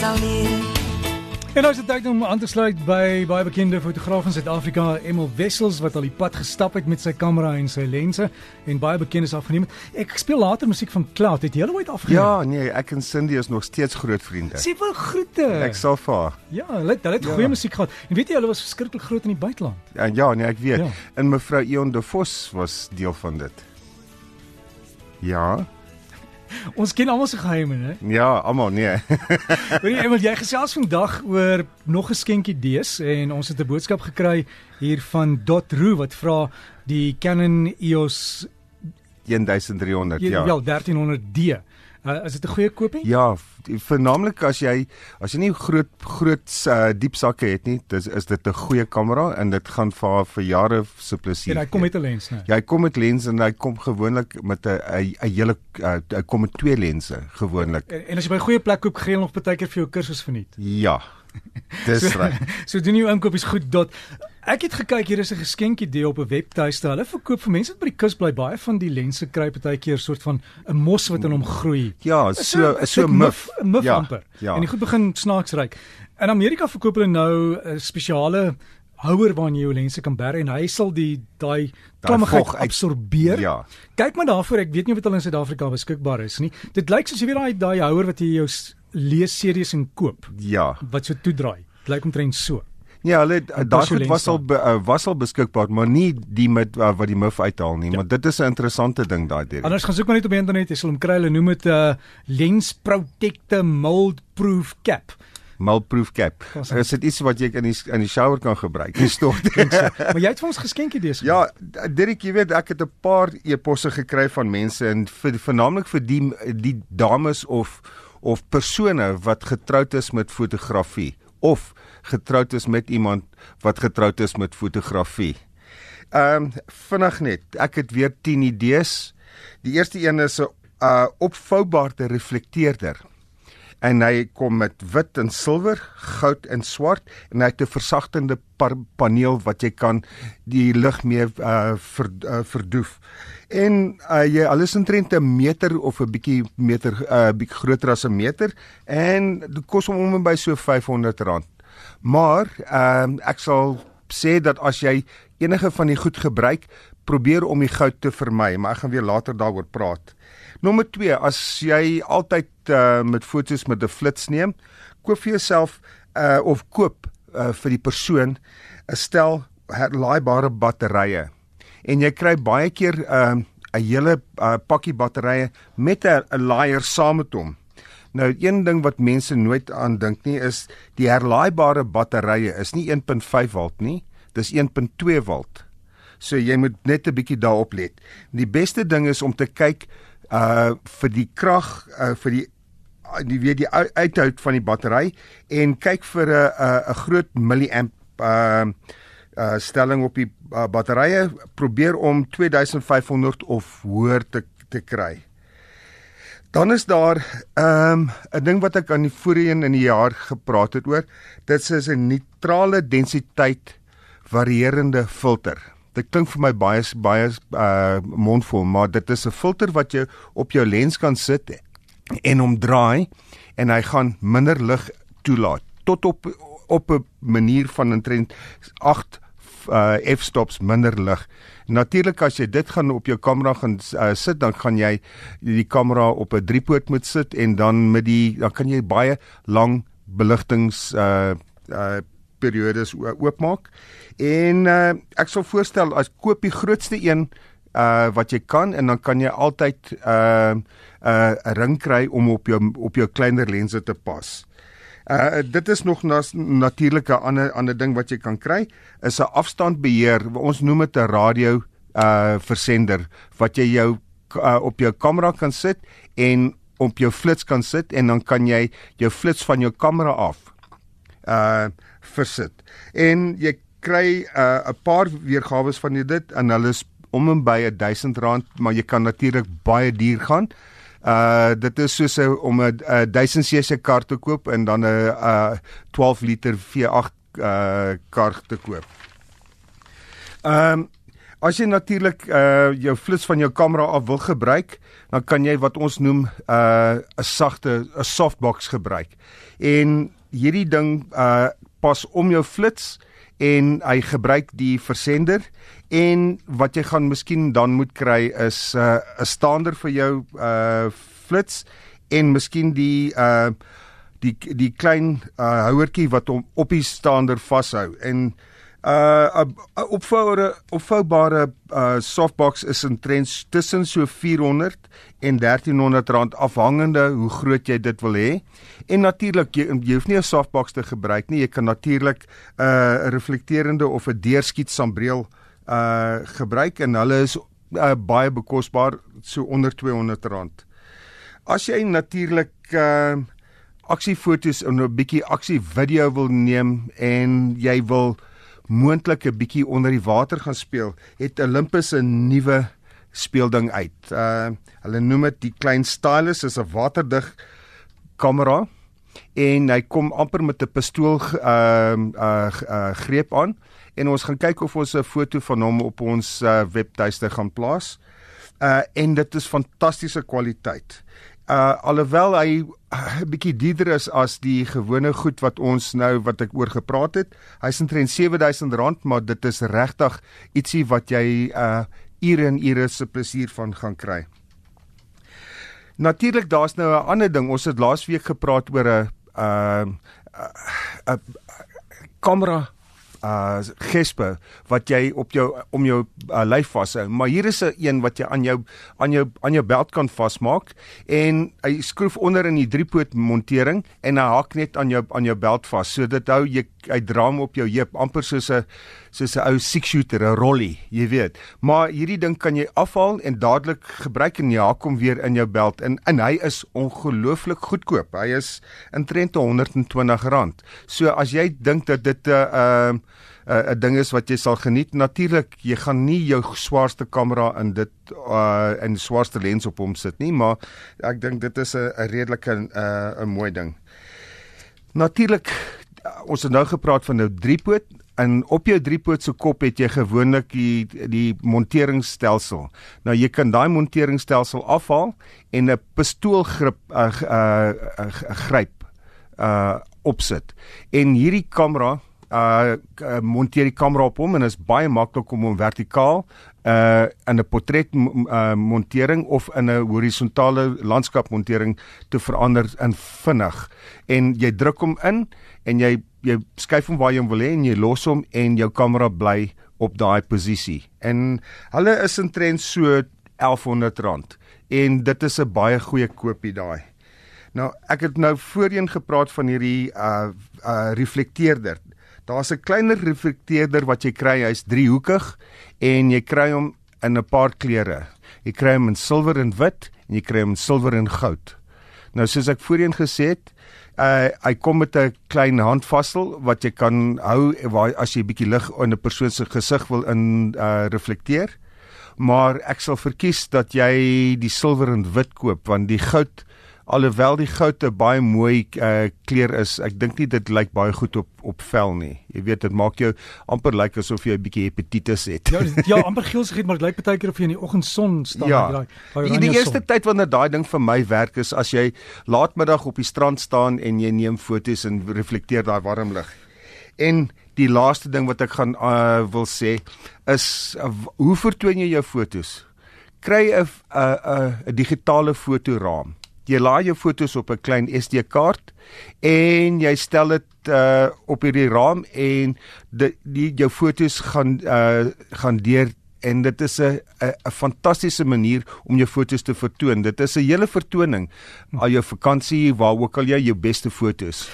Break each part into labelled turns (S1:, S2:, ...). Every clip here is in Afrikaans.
S1: sal leer.
S2: En nou is dit tyd om aan te sluit by baie bekende fotograaf in Suid-Afrika, Emil Wessels wat al die pad gestap het met sy kamera en sy lense en baie bekendes afgeneem het. Ek speel later musiek van Cloud. Het jy al ooit afgeneem?
S3: Ja, nee, ek en Cindy is nog steeds groot vriende.
S2: Sê wel groete.
S3: Ek sal vir haar.
S2: Ja, hulle het, hulle het
S3: Ja.
S2: goeie musiek gehad. En weet jy, hulle was verskriklik groot in die buiteland.
S3: Ja, ja, nee, ek weet.
S2: Ja.
S3: En mevrou Eon de Vos was deel van dit. Ja.
S2: Ons ken almal se geheime, né?
S3: Ja, almal nee.
S2: Weet jy, Emil, jy gesels vandag oor nog 'n skenkie idees en ons het 'n boodskap gekry hier van Dot.ru wat vra die Canon EOS
S3: 1300,
S2: ja,
S3: ja.
S2: wel 1300D. Uh, is dit 'n goeie kopie?
S3: Ja, vernaamlik as jy as jy nie groot groot uh, diep sakke het nie, dis is dit 'n goeie kamera en dit gaan vir haar vir jare se plesier.
S2: En hy kom met 'n lens, né?
S3: Ja, hy kom met lens en hy kom gewoonlik met 'n 'n hele uh, hy kom met twee lense gewoonlik.
S2: En, en as jy by 'n goeie plek koop, gee hulle nog baie keer vir jou kursus verniet.
S3: Ja. Dis reg.
S2: So doen jou inkopies goed dot. Ek het gekyk hier is 'n geskenkie idee op 'n webtuiste. Hulle verkoop vir mense wat by die kus bly baie van die lense kry partykeer soort van 'n mos wat in hom groei.
S3: Ja, so so
S2: dit
S3: muf.
S2: 'n muf
S3: ja,
S2: amper.
S3: Ja.
S2: En die goed begin snaaks ryk. In Amerika verkoop hulle nou 'n spesiale houer waarin jy jou lense kan berg en hy sal die daai klammigheid absorbeer.
S3: Ja.
S2: Kyk maar daarvoor, ek weet nie of dit al in Suid-Afrika beskikbaar is nie. Dit lyk soos jy weet daai daai houer wat jy jou leesseries en koop
S3: Ja.
S2: wat so toedraai. Dit lyk omtrent so.
S3: Ja, hulle daai
S2: jou
S3: goed was al be, uh, was al beskikbaar, maar nie die met uh, wat die muf uithaal nie, ja. maar dit is 'n interessante ding daai deur.
S2: Anders gaan soek maar net op die internet, jy sal hom kry. Hulle noem dit 'n uh, lens protector mold proof cap.
S3: Mulproof cap. Is dit iets wat jy in die in die shower kan gebruik? Nie stort.
S2: Maar jy het vir ons geskenkie dis.
S3: Ja, Dirk, jy weet ek het 'n paar e-posse gekry van mense en vir vernaamlik vir die die dames of of persone wat getroud is met fotografie of getroud is met iemand wat getroud is met fotografie. Ehm um, vinnig net, ek het weer 10 idees. Die eerste een is 'n uh, opvoubare reflekteerder. En hy kom met wit en silwer, goud en swart en hy het 'n versagtende par- paneel wat jy kan die lig mee uh, ver, uh verdoef. En uh, jy alles omtrent 'n meter of 'n bietjie meter uh bietjie groter as 'n meter en dit kos hom om en by so R500. Maar ehm uh, ek sal sê dat as jy enige van die goed gebruik, probeer om die goud te vermy, maar ek gaan weer later daaroor praat. Nommer 2, as jy altyd uh, met fotos met 'n flits neem, koop vir jouself uh, of koop uh, vir die persoon 'n stel herlaaibare batterye. En jy kry baie keer 'n uh, 'n hele uh, pakkie batterye met 'n laaier saam met hom. Nou een ding wat mense nooit aan dink nie is die herlaaibare batterye is nie 1.5 volt nie, dis 1.2 volt. So jy moet net 'n bietjie daarop let. Die beste ding is om te kyk uh vir die krag uh vir die die weet die uit- uithoud van die battery en kyk vir 'n 'n groot milliamp uh uh stelling op die uh, batterye probeer om 2500 of hoër te te kry. Dan is daar ehm, 'n um, ding wat ek aan die voorheen in die jaar gepraat het oor. Dit is 'n neutrale densiteit varierende filter. Dit klink vir my baie baie uh mondvol, maar dit is 'n filter wat jy op jou lens kan sit en hom draai en hy gaan minder lig toelaat tot op op 'n manier van omtrent 8 uh f-stops minder lig. Natuurlik as jy dit gaan op jou kamera gaan uh, sit, dan gaan jy die kamera op 'n driepoot moet sit en dan met die dan kan jy baie lang beligtings uh uh periodes oopmaak. En uh ek sal voorstel as koop die grootste een uh wat jy kan en dan kan jy altyd uh 'n uh, ring kry om op jou op jou kleiner lense te pas. Uh dit is nog nas, natuurlike ander ander ding wat jy kan kry is 'n afstandbeheer. Ons noem dit 'n radio uh versender wat jy jou uh, op jou kamera kan sit en op jou flits kan sit en dan kan jy jou flits van jou kamera af uh versit. En jy kry 'n uh, 'n paar weergawe van dit en hulle is om en by R1000, maar jy kan natuurlik baie duur gaan. Uh dit is soos 'n om 'n 1000cc kar te koop en dan 'n uh 12 liter V8 uh kar te koop. Ehm um, As jy natuurlik uh jou flits van jou kamera af wil gebruik, dan kan jy wat ons noem uh 'n sagte 'n softbox gebruik. En hierdie ding uh pas om jou flits en hy gebruik die versender. En wat jy gaan miskien dan moet kry is 'n uh, 'n staander vir jou uh flits en miskien die uh die die klein uh houertjie wat hom op die staander vashou en uh 'n opvoure opvoubare uh softbox is in trends tussen so 400 en 1300 rand afhangende hoe groot jy dit wil hê. En natuurlik jy, jy hoef nie 'n softbox te gebruik nie. Jy kan natuurlik 'n uh, reflekterende of 'n deurskiet sambreel uh gebruik en hulle is uh, baie bekosbaar so onder 200 rand. As jy natuurlik uh aksiefoto's en 'n bietjie aksie video wil neem en jy wil moontlik 'n bietjie onder die water gaan speel, het Olympus 'n nuwe speelding uit. Uh hulle noem dit die klein stylus is 'n waterdig kamera en hy kom amper met 'n pistool ehm uh, uh, uh greep aan en ons gaan kyk of ons 'n foto van hom op ons uh, webtuiste gaan plaas. Uh en dit is fantastiese kwaliteit uh alhoewel hy 'n uh, bietjie dierder is as die gewone goed wat ons nou wat ek oor gepraat het. Hy's omtrent R7000, maar dit is regtig ietsie wat jy uh ure en ure se plesier van gaan kry. Natuurlik daar's nou 'n ander ding. Ons het laasweek gepraat oor 'n uh 'n kamera uh gespe wat jy op jou om jou uh, lyf vashou. Maar hier is 'n een wat jy aan jou aan jou aan jou belt kan vasmaak en hy skroef onder in die driepoot montering en hy hak net aan jou aan jou belt vas. So dit hou jy hy dra hom op jou heup amper soos 'n soos 'n ou six shooter, 'n rolly, jy weet. Maar hierdie ding kan jy afhaal en dadelik gebruik en ja, kom weer in jou belt en en hy is ongelooflik goedkoop. Hy is intrent R120. So as jy dink dat dit 'n uh, 'n uh, ding is wat jy sal geniet, natuurlik, jy gaan nie jou swaarste kamera in dit uh in swaarste lens op hom sit nie, maar ek dink dit is 'n 'n redelike 'n uh, 'n mooi ding. Natuurlik ons het nou gepraat van nou driepoot en op jou driepoot se kop het jy gewoonlik die die monteringsstelsel. Nou jy kan daai monteringsstelsel afhaal en 'n pistoolgrip uh, 'n uh, uh, gryp uh opsit. En hierdie kamera uh monteer die kamera op hom en is baie maklik om hom vertikaal uh in 'n portret uh, montering of in 'n horisontale landskap montering te verander in vinnig. En jy druk hom in en jy jy skuif hom waar jy hom wil hê en jy los hom en jou kamera bly op daai posisie. En hulle is intrent so R1100 en dit is 'n baie goeie koopie daai. Nou ek het nou voorheen gepraat van hierdie uh uh reflekteerder. Daar's 'n kleiner reflekteerder wat jy kry, hy's driehoekig en jy kry hom in 'n paar kleure. Jy kry hom in silwer en wit en jy kry hom in silwer en goud. Nou soos ek voorheen gesê het, uh hy kom met 'n klein handvassel wat jy kan hou as jy 'n bietjie lig in 'n persoon se gesig wil in uh reflekteer. Maar ek sal verkies dat jy die silwer en wit koop want die goud alhoewel die goud 'n baie mooi uh, kleur is, ek dink nie dit lyk baie goed op op vel nie. Jy weet dit maak jou amper lyk asof jy 'n bietjie hepatitis het.
S2: Ja, ja, amper geelsig het, maar dit lyk baie keer of jy in die oggendson staan
S3: ja. daai. Die, die eerste tyd wanneer daai ding vir my werk is as jy laatmiddag op die strand staan en jy neem foto's en reflekteer daai warm lig. En die laaste ding wat ek gaan uh, wil sê is uh, hoe vertoon jy jou foto's? Kry 'n 'n 'n digitale fotoraam jy laai jou fotos op 'n klein SD kaart en jy stel dit uh op hierdie raam en die, die jou fotos gaan uh gaan deur en dit is 'n 'n fantastiese manier om jou fotos te vertoon. Dit is 'n hele vertoning al jou vakansie waar ook al jy jou beste fotos.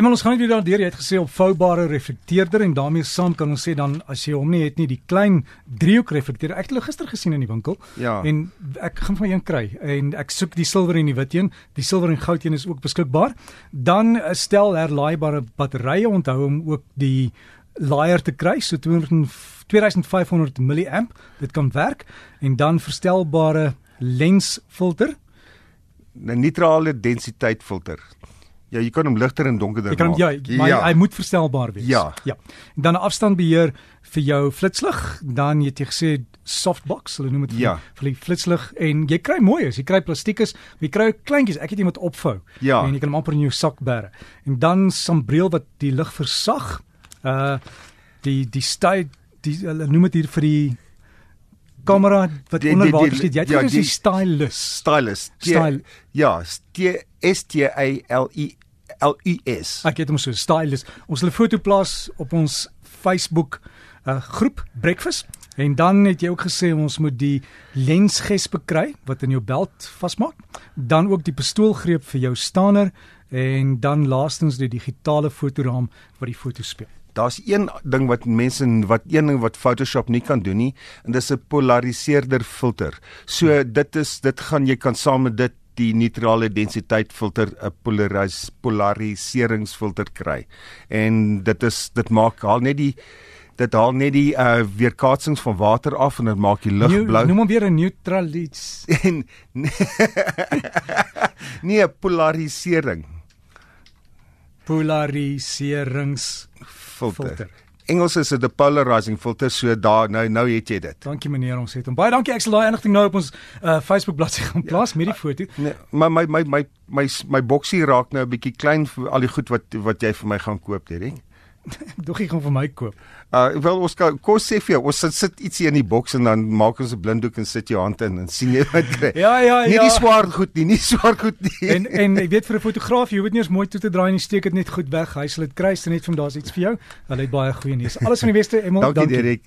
S2: Eenmal ons gaan net daardeur. Jy het gesê opvoubare reflekteerder en daarmee saam kan ons sê dan as jy hom nie het nie die klein driehoek reflekteerder. Ek het hulle gister gesien in die winkel.
S3: Ja.
S2: en ek gaan van een kry en ek soek die silwer en die wit een. Die silwer en goud een is ook beskikbaar. Dan eh, stel herlaaibare batterye. Onthou om ook die laaier te kry so 2500 mAh dit kan werk. En dan verstelbare lensfilter.
S3: 'n neutrale densiteit filter Ja, jy kan hom ligter en donkerder
S2: maak. Jy kan ja, maar ja. hy moet verstelbaar wees.
S3: Ja.
S2: Ja. En dan afstandbeheer vir jou flitslig, dan het jy gesê softbox, hulle noem dit
S3: Ja.
S2: vir die flitslig en jy kry mooi is, jy kry plastiekes, jy kry kleintjies. Ek het iemand opvou
S3: Ja.
S2: en jy kan hom amper in jou sak bære. En dan sambreel wat die lig versag. Uh die die styl die hulle noem dit hier vir die kamera wat onder water steek. Jy het
S3: ja,
S2: ja, die- stylus.
S3: Stylus.
S2: Style.
S3: Ja, T S T A L I L U S.
S2: Ek het hom so stylus. Ons sal 'n foto plaas op ons Facebook uh groep Breakfast en dan het jy ook gesê ons moet die lensgesp kry wat in jou belt vasmaak. Dan ook die pistoolgreep vir jou stander en dan laastens die digitale fotoraam wat die foto speel.
S3: Daar's een ding wat mense wat een ding wat Photoshop nie kan doen nie en dis 'n polariseerder filter. So dit is dit gaan jy kan saam met dit die neutrale densiteit filter 'n polaris polariseringsfilter kry. En dit is dit maak haal net die dit haal net die uh weerkaatsings van water af en dit maak die
S2: Nieuw-
S3: blou.
S2: Noem hom weer 'n neutralis.
S3: En nee, polarisering
S2: Polariserings
S3: filter. Engels is dit 'n polarizing filter, so daar nou nou het jy dit.
S2: Dankie meneer, ons het hom. Baie dankie. Ek sal daai inligting nou op ons uh Facebook bladsy gaan plaas met die foto.
S3: Nee, maar my my my my my boksie raak nou 'n bietjie klein vir al die goed wat wat jy vir my gaan koop, Derek.
S2: Doggie gaan vir my koop.
S3: Uh wel ons kan kos sê vir jou, ons sit, sit ietsie in die boks en dan maak ons 'n blinddoek en sit jou hand in en sien jy wat kry.
S2: Ja, ja,
S3: Nie
S2: ja.
S3: die swaar goed nie, nie swaar goed nie.
S2: En en ek weet vir 'n fotograaf, jy hoef nie eens mooi toe te draai nie, steek dit net goed weg. Hy sal dit kry, sien net van daar's iets vir jou. Hulle het baie goeie nuus. Alles van die beste, Emel.
S3: dankie, dankie. Derek.